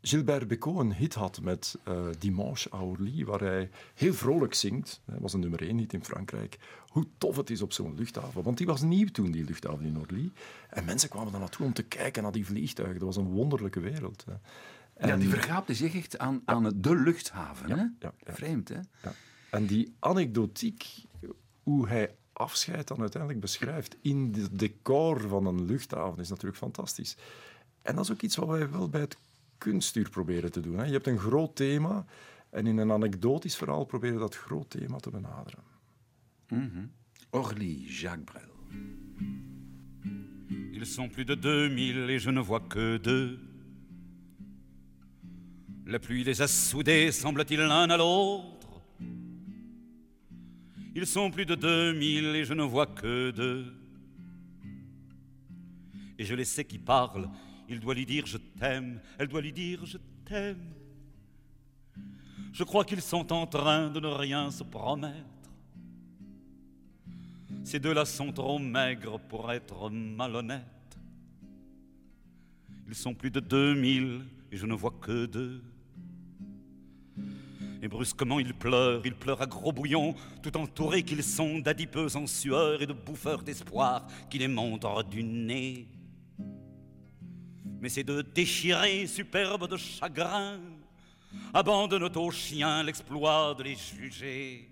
Gilbert Bécaud een hit had met uh, Dimanche à Orly, waar hij heel vrolijk zingt. Hij was een nummer één hit in Frankrijk. Hoe tof het is op zo'n luchthaven. Want die was nieuw toen, die luchthaven in Orly. En mensen kwamen daar naartoe om te kijken naar die vliegtuigen. Dat was een wonderlijke wereld. Hè. En, ja, die vergaapte zich echt aan, aan de luchthaven. Ja, hè? Ja, Vreemd, hè? En die anekdotiek, hoe hij afscheid dan uiteindelijk beschrijft in het decor van een luchthaven, is natuurlijk fantastisch. En dat is ook iets wat wij wel bij het kunstuur proberen te doen. Hè. Je hebt een groot thema en in een anekdotisch verhaal proberen dat groot thema te benaderen. Mm -hmm. Orly, Jacques Brel. Ils sont plus de 2000 et je ne vois que deux. La pluie les a soudés, semble-t-il, l'un à l'autre. Ils sont plus de 2000 et je ne vois que deux. Et je les sais qui parlent. Il doit lui dire je t'aime, elle doit lui dire je t'aime. Je crois qu'ils sont en train de ne rien se promettre. Ces deux-là sont trop maigres pour être malhonnêtes. Ils sont plus de 2000 et je ne vois que deux. Et brusquement ils pleurent, ils pleurent à gros bouillons, tout entourés qu'ils sont d'adipeux en sueur et de bouffeurs d'espoir qui les montrent du nez. Mais ces deux déchirés, superbes de chagrin, abandonnent aux chiens l'exploit de les juger.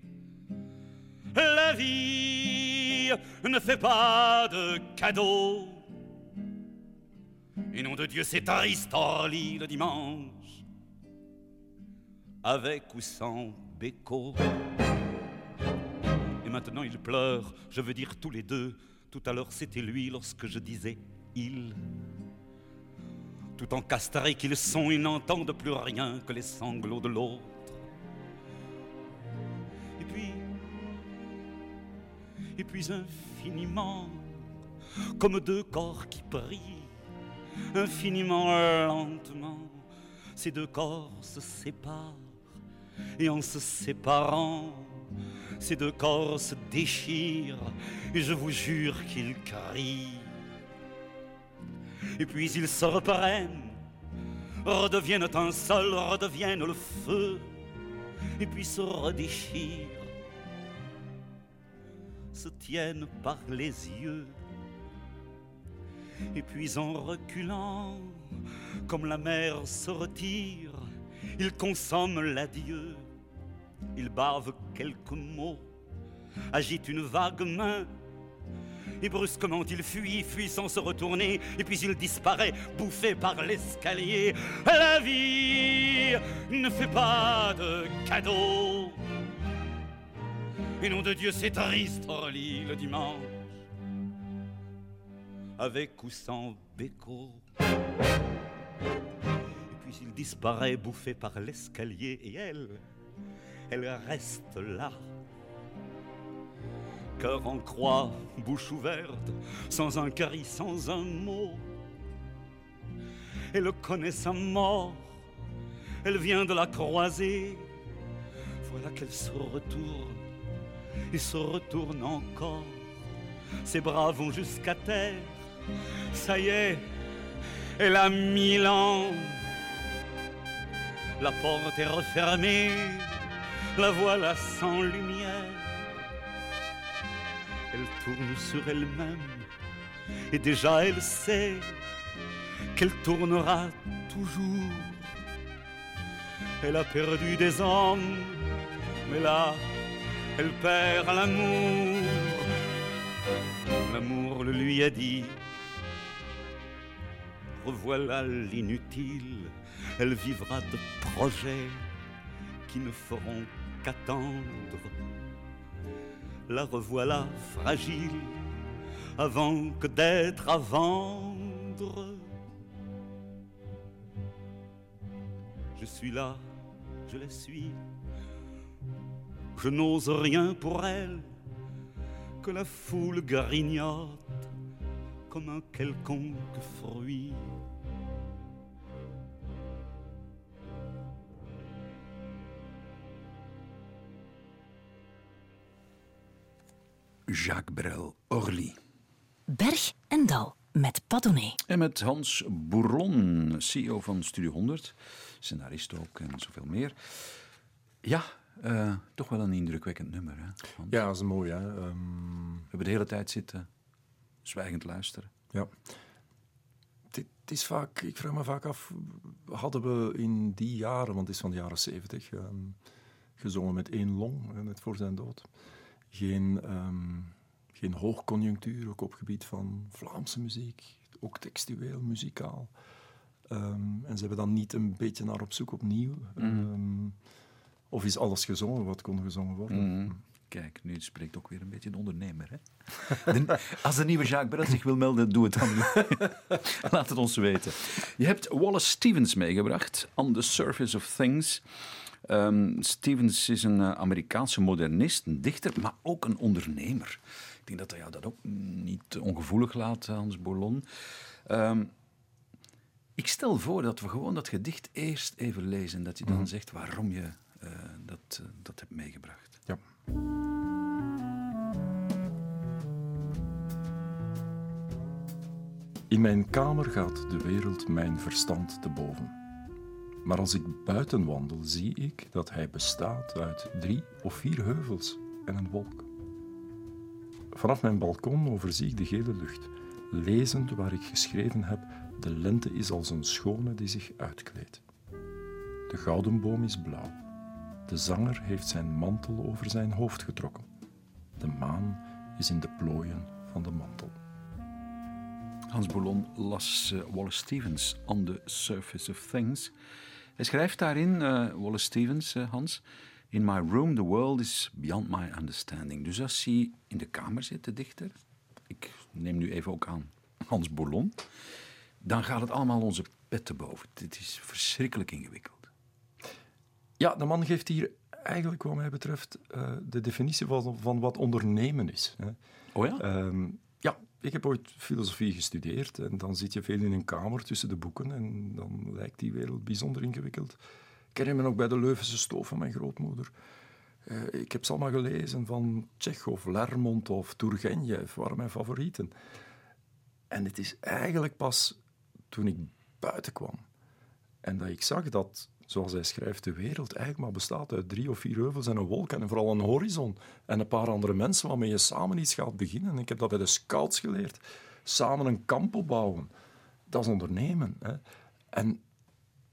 La vie ne fait pas de cadeaux. Et nom de Dieu, c'est triste Orly le dimanche, avec ou sans béco. Et maintenant il pleure, je veux dire tous les deux. Tout à l'heure c'était lui lorsque je disais il. Tout encastrés qu'ils sont, ils n'entendent plus rien que les sanglots de l'autre. Et puis, et puis infiniment, comme deux corps qui prient, infiniment lentement, ces deux corps se séparent, et en se séparant, ces deux corps se déchirent, et je vous jure qu'ils crient. Et puis ils se reprennent, redeviennent un seul, redeviennent le feu, et puis se redéchirent, se tiennent par les yeux. Et puis en reculant, comme la mer se retire, ils consomment l'adieu, ils bavent quelques mots, agitent une vague main et brusquement il fuit, fuit sans se retourner, et puis il disparaît, bouffé par l'escalier. La vie ne fait pas de cadeaux. Et nom de Dieu, c'est triste, Orly, le dimanche, avec ou sans béco. Il disparaît, bouffé par l'escalier, et elle, elle reste là cœur en croix, bouche ouverte, sans un cri, sans un mot. Elle connaît sa mort, elle vient de la croiser. Voilà qu'elle se retourne et se retourne encore. Ses bras vont jusqu'à terre. Ça y est, elle a mille ans. La porte est refermée, la voilà sans lumière. Elle tourne sur elle-même et déjà elle sait qu'elle tournera toujours. Elle a perdu des hommes, mais là, elle perd l'amour. L'amour le lui a dit, revoilà l'inutile, elle vivra de projets qui ne feront qu'attendre la revoilà fragile avant que d'être à vendre. Je suis là, je la suis. Je n'ose rien pour elle que la foule grignote comme un quelconque fruit. Jacques Brel, Orly. Berg en Dal met Padone. En met Hans Bourlon, CEO van Studio 100, scenarist ook en zoveel meer. Ja, uh, toch wel een indrukwekkend nummer. Hè, Hans? Ja, dat is mooi. Hè? Um... We hebben de hele tijd zitten zwijgend luisteren. Ja. Het is vaak, ik vraag me vaak af, hadden we in die jaren, want het is van de jaren zeventig, um, gezongen met één long, net voor zijn dood geen, um, geen hoogconjunctuur, ook op gebied van Vlaamse muziek, ook textueel, muzikaal. Um, en ze hebben dan niet een beetje naar op zoek opnieuw. Mm. Um, of is alles gezongen wat kon gezongen worden? Mm. Kijk, nu spreekt ook weer een beetje de ondernemer. Hè? De, als de nieuwe Jacques Brel zich wil melden, doe het dan. Laat het ons weten. Je hebt Wallace Stevens meegebracht, On the Surface of Things. Um, Stevens is een uh, Amerikaanse modernist, een dichter, maar ook een ondernemer. Ik denk dat hij ja, dat ook niet ongevoelig laat, Hans Bourlon. Um, ik stel voor dat we gewoon dat gedicht eerst even lezen en dat je dan mm. zegt waarom je uh, dat, uh, dat hebt meegebracht. Ja. In mijn kamer gaat de wereld mijn verstand te boven. Maar als ik buiten wandel, zie ik dat hij bestaat uit drie of vier heuvels en een wolk. Vanaf mijn balkon overzie ik de gele lucht, lezend waar ik geschreven heb: De lente is als een schone die zich uitkleedt. De gouden boom is blauw. De zanger heeft zijn mantel over zijn hoofd getrokken. De maan is in de plooien van de mantel. Hans Boulon las uh, Wallace Stevens On the Surface of Things. Hij schrijft daarin, uh, Wallace Stevens, uh, Hans, In my room the world is beyond my understanding. Dus als hij in de kamer zit, de dichter, ik neem nu even ook aan Hans Boulon, dan gaat het allemaal onze pet te boven. Dit is verschrikkelijk ingewikkeld. Ja, de man geeft hier eigenlijk, wat mij betreft, de definitie van, van wat ondernemen is. Hè. Oh ja? Um, ja, ik heb ooit filosofie gestudeerd en dan zit je veel in een kamer tussen de boeken en dan lijkt die wereld bijzonder ingewikkeld. Ik herinner me nog bij de Leuvense stoof van mijn grootmoeder. Uh, ik heb ze allemaal gelezen van Tsjechov, Lermont of Turgenev, waren mijn favorieten. En het is eigenlijk pas toen ik buiten kwam en dat ik zag dat zoals hij schrijft, de wereld eigenlijk maar bestaat uit drie of vier heuvels en een wolk en vooral een horizon. En een paar andere mensen waarmee je samen iets gaat beginnen. Ik heb dat bij de scouts geleerd. Samen een kamp opbouwen. Dat is ondernemen. Hè. En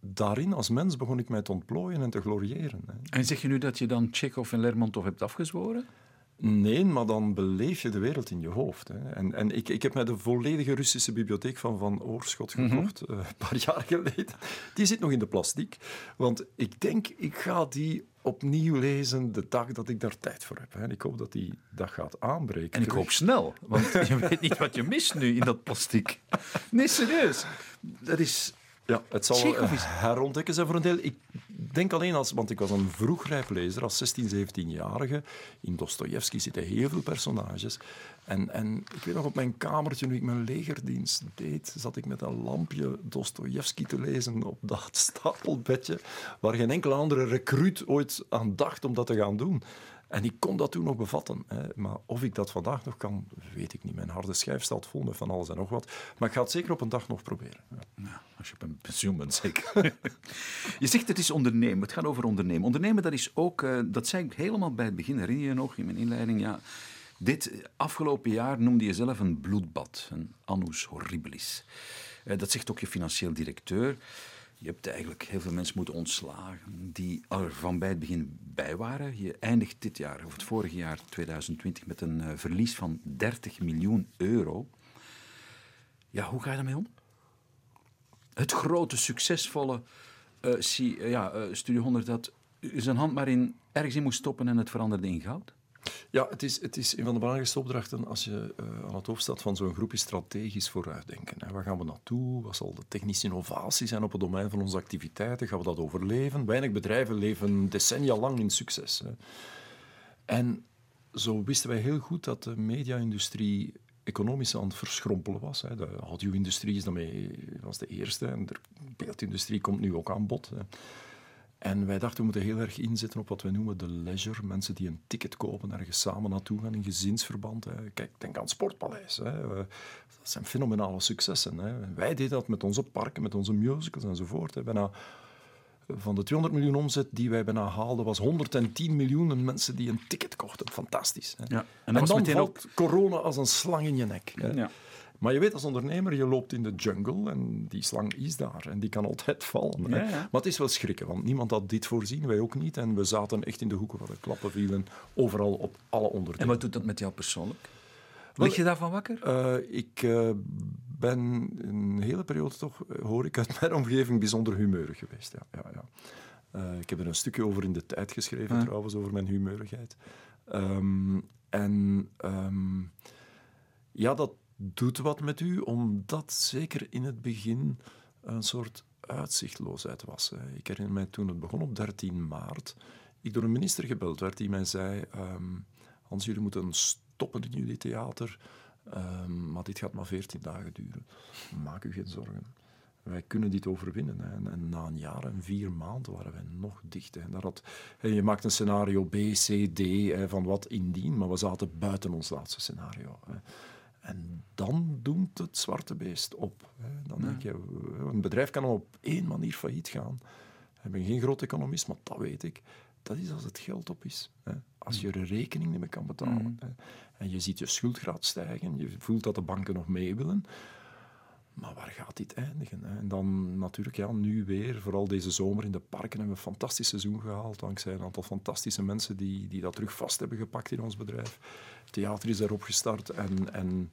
daarin als mens begon ik mij te ontplooien en te gloriëren. Hè. En zeg je nu dat je dan Chekhov en Lermontov hebt afgezworen? Nee, maar dan beleef je de wereld in je hoofd. Hè. En, en ik, ik heb mij de volledige Russische bibliotheek van Van Oorschot gekocht, mm -hmm. uh, een paar jaar geleden. Die zit nog in de plastiek. Want ik denk, ik ga die opnieuw lezen de dag dat ik daar tijd voor heb. Hè. En ik hoop dat die dag gaat aanbreken. En ik hoop snel, want je weet niet wat je mist nu in dat plastiek. Nee, serieus. Dat is... Ja, het zal herontdekken zijn voor een deel. Ik denk alleen als, want ik was een vroegrijplezer als 16, 17-jarige. In Dostoevsky zitten heel veel personages. En, en ik weet nog, op mijn kamertje, nu ik mijn legerdienst deed, zat ik met een lampje Dostoevsky te lezen op dat stapelbedje, waar geen enkele andere recruit ooit aan dacht om dat te gaan doen. En ik kon dat toen nog bevatten. Hè. Maar of ik dat vandaag nog kan, weet ik niet. Mijn harde schijf staat vol met van alles en nog wat. Maar ik ga het zeker op een dag nog proberen. Ja. Als je op een pensioen bent, zeker. je zegt het is ondernemen. Het gaat over ondernemen. Ondernemen, dat is ook... Uh, dat zei ik helemaal bij het begin. Herinner je nog in mijn inleiding? Ja, dit afgelopen jaar noemde je zelf een bloedbad. Een annus horribilis. Uh, dat zegt ook je financieel directeur. Je hebt eigenlijk heel veel mensen moeten ontslagen die er van bij het begin bij waren. Je eindigt dit jaar, of het vorige jaar, 2020, met een uh, verlies van 30 miljoen euro. Ja, hoe ga je daarmee om? Het grote, succesvolle uh, ja, Studio 100 dat zijn hand maar in, ergens in moest stoppen en het veranderde in goud? Ja, het is, het is een van de belangrijkste opdrachten als je uh, aan het hoofd staat van zo'n groep is strategisch vooruitdenken. Hè. Waar gaan we naartoe? Wat zal de technische innovatie zijn op het domein van onze activiteiten? Gaan we dat overleven? Weinig bedrijven leven decennia lang in succes. Hè. En zo wisten wij heel goed dat de media-industrie economisch aan het verschrompelen was. Hè. De audio-industrie is daarmee was de eerste en de beeldindustrie komt nu ook aan bod. Hè. En wij dachten, we moeten heel erg inzetten op wat wij noemen de leisure. Mensen die een ticket kopen, ergens samen naartoe gaan in gezinsverband. Hè. Kijk, denk aan het Sportpaleis. Hè. Dat zijn fenomenale successen. Hè. Wij deden dat met onze parken, met onze musicals enzovoort. Hè. Bijna van de 200 miljoen omzet die wij bijna haalden, was 110 miljoen mensen die een ticket kochten. Fantastisch. Hè. Ja, en, dan, en dan valt ook... corona als een slang in je nek. Hè. Ja. Maar je weet als ondernemer, je loopt in de jungle en die slang is daar en die kan altijd vallen. Ja, ja. Maar het is wel schrikken, want niemand had dit voorzien, wij ook niet. En we zaten echt in de hoeken waar de klappen vielen, overal op alle onderdelen. En wat doet dat met jou persoonlijk? Lig je daarvan wakker? Uh, ik uh, ben een hele periode toch, hoor ik uit mijn omgeving, bijzonder humeurig geweest. Ja, ja, ja. Uh, ik heb er een stukje over in de tijd geschreven, trouwens, over mijn humeurigheid. Um, en um, ja, dat doet wat met u, omdat zeker in het begin een soort uitzichtloosheid was. Ik herinner mij toen het begon op 13 maart, ik door een minister gebeld werd die mij zei: um, Hans, jullie moeten stoppen in jullie theater, um, maar dit gaat maar 14 dagen duren. Maak u geen zorgen. Wij kunnen dit overwinnen. En, na een jaar en vier maanden waren wij nog dicht. Je maakt een scenario B, C, D van wat indien, maar we zaten buiten ons laatste scenario. En dan doemt het zwarte beest op. Dan denk je, een bedrijf kan op één manier failliet gaan. Ik ben geen groot economist, maar dat weet ik. Dat is als het geld op is. Als je er rekening niet meer kan betalen. Hè. En je ziet je schuldgraad stijgen, je voelt dat de banken nog mee willen. Maar dit eindigen? Hè? En dan natuurlijk, ja, nu weer, vooral deze zomer in de parken, hebben we een fantastisch seizoen gehaald. Dankzij een aantal fantastische mensen die, die dat terug vast hebben gepakt in ons bedrijf. Het theater is daarop gestart en, en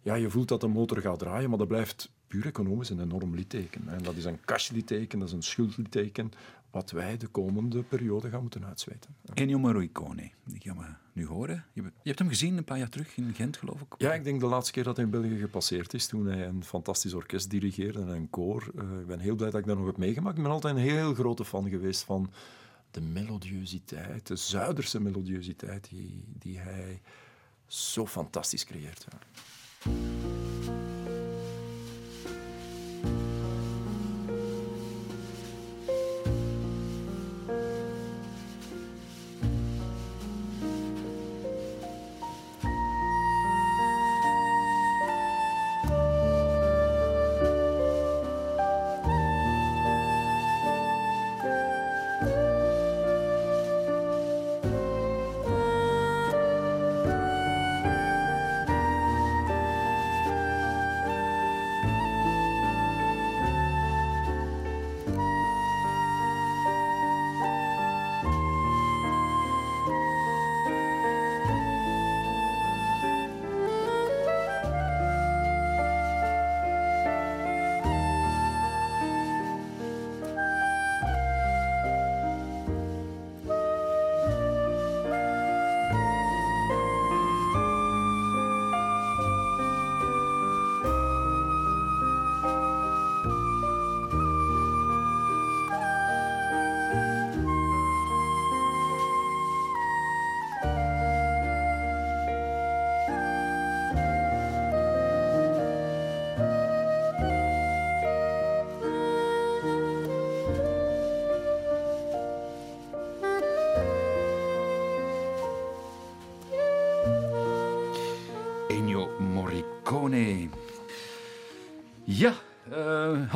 ja, je voelt dat de motor gaat draaien, maar dat blijft puur economisch een enorm litteken. En dat is een cashlitteken, dat is een schuldlitteken, wat wij de komende periode gaan moeten uitzweten. Ennio Morricone, die gaan we nu horen. Je hebt hem gezien een paar jaar terug in Gent, geloof ik? Ja, ik denk de laatste keer dat hij in België gepasseerd is, toen hij een fantastisch orkest dirigeerde en een koor. Uh, ik ben heel blij dat ik dat nog heb meegemaakt. Ik ben altijd een heel grote fan geweest van de melodiositeit, de Zuiderse melodiositeit die, die hij zo fantastisch creëert. Ja,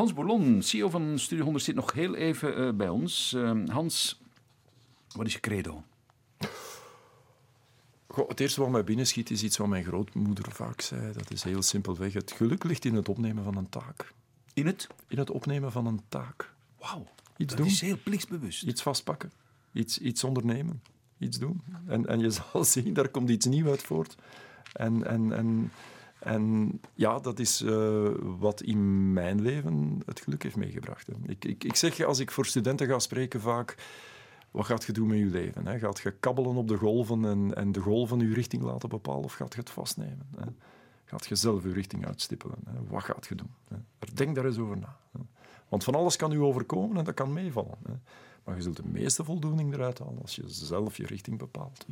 Hans Boulon, CEO van Studio 100, zit nog heel even uh, bij ons. Uh, Hans, wat is je credo? Goh, het eerste wat mij binnenschiet is iets wat mijn grootmoeder vaak zei. Dat is heel simpelweg. Het geluk ligt in het opnemen van een taak. In het? In het opnemen van een taak. Wauw, dat doen. is heel plichtsbewust. Iets vastpakken. Iets, iets ondernemen. Iets doen. En, en je zal zien, daar komt iets nieuws uit voort. En, en, en en ja, dat is uh, wat in mijn leven het geluk heeft meegebracht. Ik, ik, ik, zeg, als ik voor studenten ga spreken, vaak... Wat gaat je doen met je leven? Hè? Gaat je kabbelen op de golven en, en de golven je richting laten bepalen? Of gaat je het vastnemen? Hè? Gaat je zelf je richting uitstippelen? Wat gaat je doen? Hè? Denk daar eens over na. Want van alles kan u overkomen en dat kan meevallen. Maar je zult de meeste voldoening eruit halen als je zelf je richting bepaalt.